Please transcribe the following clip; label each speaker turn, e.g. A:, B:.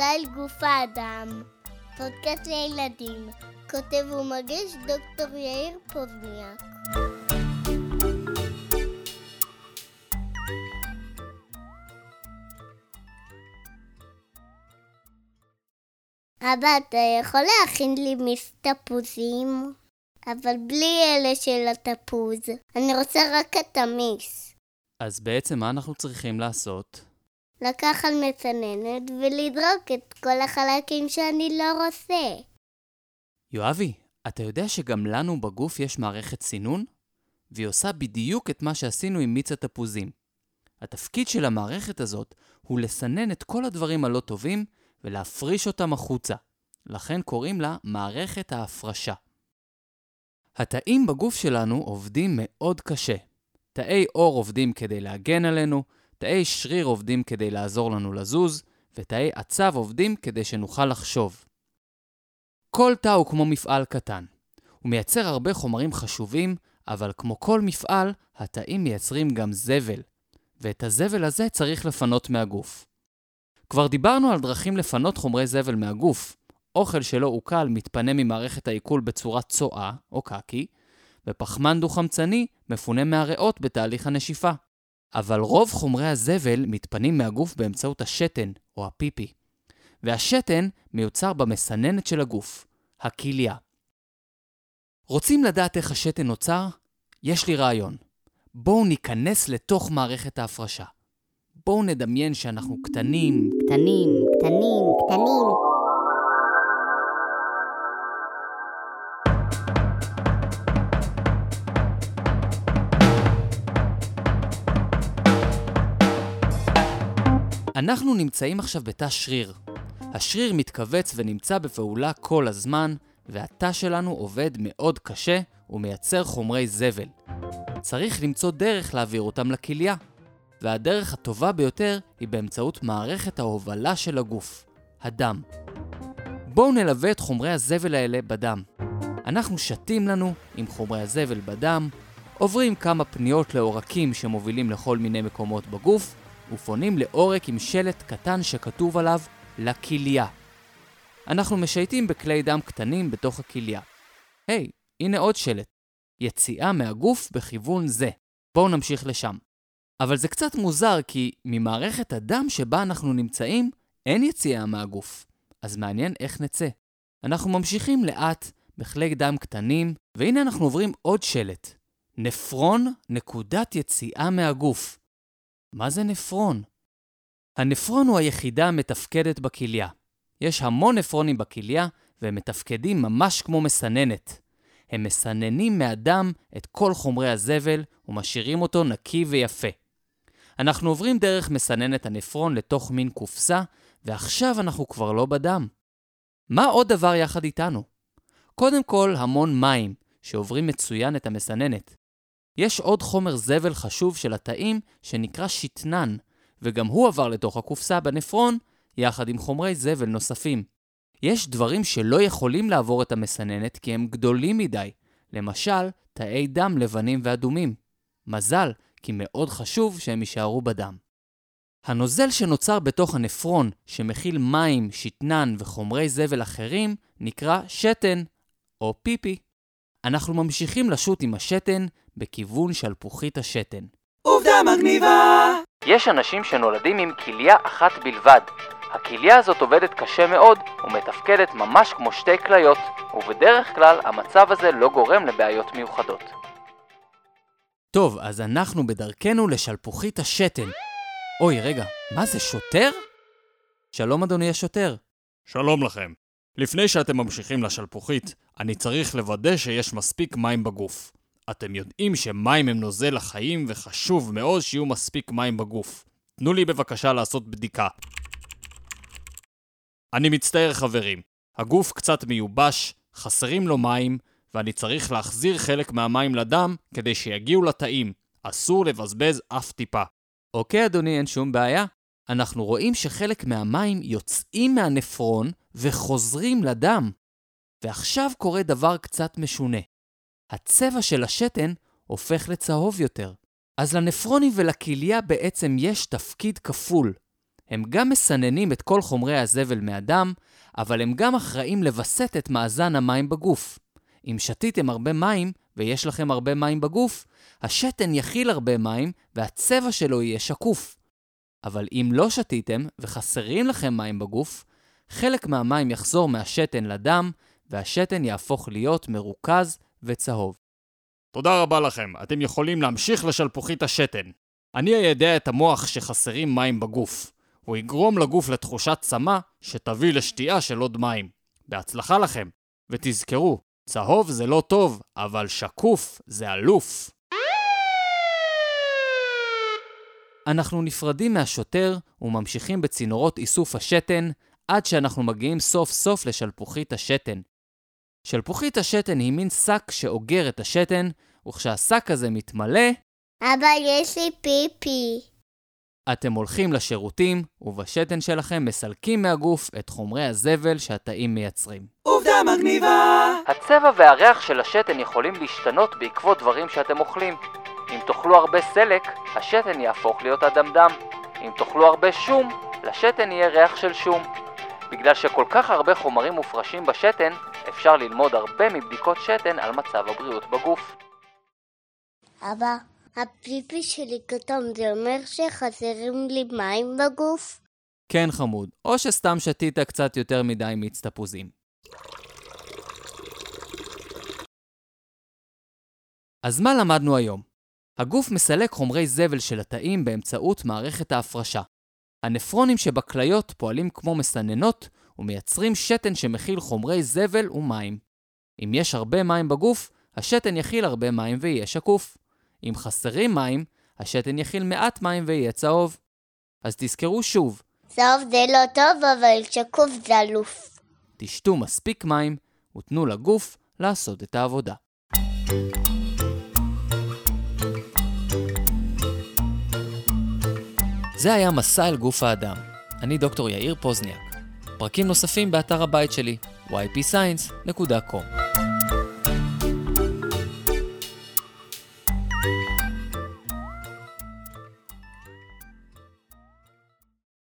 A: סטייל גוף האדם, פודקאסט לילדים, כותב ומגיש דוקטור יאיר פוזניאק. אבא, אתה יכול להכין לי מיס תפוזים? אבל בלי אלה של התפוז. אני רוצה רק את המיס.
B: אז בעצם מה אנחנו צריכים לעשות?
A: לקחת מסננת ולדרוק את כל החלקים שאני לא רוצה.
B: יואבי, אתה יודע שגם לנו בגוף יש מערכת סינון? והיא עושה בדיוק את מה שעשינו עם מיץ התפוזים. התפקיד של המערכת הזאת הוא לסנן את כל הדברים הלא טובים ולהפריש אותם החוצה. לכן קוראים לה מערכת ההפרשה. התאים בגוף שלנו עובדים מאוד קשה. תאי עור עובדים כדי להגן עלינו, תאי שריר עובדים כדי לעזור לנו לזוז, ותאי עצב עובדים כדי שנוכל לחשוב. כל תא הוא כמו מפעל קטן. הוא מייצר הרבה חומרים חשובים, אבל כמו כל מפעל, התאים מייצרים גם זבל, ואת הזבל הזה צריך לפנות מהגוף. כבר דיברנו על דרכים לפנות חומרי זבל מהגוף. אוכל שלא עוקל מתפנה ממערכת העיכול בצורת צואה, או קקי, ופחמן דו-חמצני מפונה מהריאות בתהליך הנשיפה. אבל רוב חומרי הזבל מתפנים מהגוף באמצעות השתן, או הפיפי. והשתן מיוצר במסננת של הגוף, הכליה. רוצים לדעת איך השתן נוצר? יש לי רעיון. בואו ניכנס לתוך מערכת ההפרשה. בואו נדמיין שאנחנו קטנים,
A: קטנים, קטנים, קטנים.
B: אנחנו נמצאים עכשיו בתא שריר. השריר מתכווץ ונמצא בפעולה כל הזמן, והתא שלנו עובד מאוד קשה ומייצר חומרי זבל. צריך למצוא דרך להעביר אותם לכליה, והדרך הטובה ביותר היא באמצעות מערכת ההובלה של הגוף, הדם. בואו נלווה את חומרי הזבל האלה בדם. אנחנו שתים לנו עם חומרי הזבל בדם, עוברים כמה פניות לעורקים שמובילים לכל מיני מקומות בגוף, ופונים לעורק עם שלט קטן שכתוב עליו לכליה. אנחנו משייטים בכלי דם קטנים בתוך הכליה. היי, hey, הנה עוד שלט. יציאה מהגוף בכיוון זה. בואו נמשיך לשם. אבל זה קצת מוזר כי ממערכת הדם שבה אנחנו נמצאים אין יציאה מהגוף. אז מעניין איך נצא. אנחנו ממשיכים לאט בכלי דם קטנים, והנה אנחנו עוברים עוד שלט. נפרון, נקודת יציאה מהגוף. מה זה נפרון? הנפרון הוא היחידה המתפקדת בכליה. יש המון נפרונים בכליה, והם מתפקדים ממש כמו מסננת. הם מסננים מהדם את כל חומרי הזבל ומשאירים אותו נקי ויפה. אנחנו עוברים דרך מסננת הנפרון לתוך מין קופסה, ועכשיו אנחנו כבר לא בדם. מה עוד דבר יחד איתנו? קודם כל, המון מים, שעוברים מצוין את המסננת. יש עוד חומר זבל חשוב של התאים שנקרא שתנן, וגם הוא עבר לתוך הקופסה בנפרון, יחד עם חומרי זבל נוספים. יש דברים שלא יכולים לעבור את המסננת כי הם גדולים מדי, למשל, תאי דם לבנים ואדומים. מזל, כי מאוד חשוב שהם יישארו בדם. הנוזל שנוצר בתוך הנפרון, שמכיל מים, שתנן וחומרי זבל אחרים, נקרא שתן, או פיפי. אנחנו ממשיכים לשוט עם השתן בכיוון שלפוחית השתן.
C: עובדה מגניבה!
B: יש אנשים שנולדים עם כליה אחת בלבד. הכליה הזאת עובדת קשה מאוד ומתפקדת ממש כמו שתי כליות, ובדרך כלל המצב הזה לא גורם לבעיות מיוחדות. טוב, אז אנחנו בדרכנו לשלפוחית השתן. אוי, רגע, מה זה, שוטר? שלום אדוני השוטר.
D: שלום לכם. לפני שאתם ממשיכים לשלפוחית, אני צריך לוודא שיש מספיק מים בגוף. אתם יודעים שמים הם נוזל לחיים וחשוב מאוד שיהיו מספיק מים בגוף. תנו לי בבקשה לעשות בדיקה. אני מצטער חברים, הגוף קצת מיובש, חסרים לו מים, ואני צריך להחזיר חלק מהמים לדם כדי שיגיעו לתאים. אסור לבזבז אף טיפה.
B: אוקיי, אדוני, אין שום בעיה. אנחנו רואים שחלק מהמים יוצאים מהנפרון וחוזרים לדם. ועכשיו קורה דבר קצת משונה. הצבע של השתן הופך לצהוב יותר. אז לנפרונים ולכליה בעצם יש תפקיד כפול. הם גם מסננים את כל חומרי הזבל מהדם, אבל הם גם אחראים לווסת את מאזן המים בגוף. אם שתיתם הרבה מים, ויש לכם הרבה מים בגוף, השתן יכיל הרבה מים, והצבע שלו יהיה שקוף. אבל אם לא שתיתם, וחסרים לכם מים בגוף, חלק מהמים יחזור מהשתן לדם, והשתן יהפוך להיות מרוכז וצהוב.
D: תודה רבה לכם, אתם יכולים להמשיך לשלפוחית השתן. אני איידע את המוח שחסרים מים בגוף. הוא יגרום לגוף לתחושת צמא שתביא לשתייה של עוד מים. בהצלחה לכם, ותזכרו, צהוב זה לא טוב, אבל שקוף זה אלוף.
B: אנחנו נפרדים מהשוטר וממשיכים בצינורות איסוף השתן עד שאנחנו מגיעים סוף סוף לשלפוחית השתן. שלפוחית השתן היא מין שק שאוגר את השתן, וכשהשק הזה מתמלא,
A: אבא, יש לי פיפי.
B: אתם הולכים לשירותים, ובשתן שלכם מסלקים מהגוף את חומרי הזבל שהתאים מייצרים.
C: עובדה מגניבה!
B: הצבע והריח של השתן יכולים להשתנות בעקבות דברים שאתם אוכלים. אם תאכלו הרבה סלק, השתן יהפוך להיות אדמדם. אם תאכלו הרבה שום, לשתן יהיה ריח של שום. בגלל שכל כך הרבה חומרים מופרשים בשתן, אפשר ללמוד הרבה מבדיקות שתן על מצב הבריאות בגוף.
A: אבא, הפיפי שלי כתום, זה אומר שחסרים לי מים בגוף?
B: כן חמוד, או שסתם שתית קצת יותר מדי מיץ תפוזים. אז מה למדנו היום? הגוף מסלק חומרי זבל של התאים באמצעות מערכת ההפרשה. הנפרונים שבכליות פועלים כמו מסננות ומייצרים שתן שמכיל חומרי זבל ומים. אם יש הרבה מים בגוף, השתן יכיל הרבה מים ויהיה שקוף. אם חסרים מים, השתן יכיל מעט מים ויהיה צהוב. אז תזכרו שוב,
A: צהוב זה לא טוב, אבל שקוף זה אלוף.
B: תשתו מספיק מים ותנו לגוף לעשות את העבודה. זה היה מסע אל גוף האדם. אני דוקטור יאיר פוזניאק. פרקים נוספים באתר הבית שלי, ypscience.com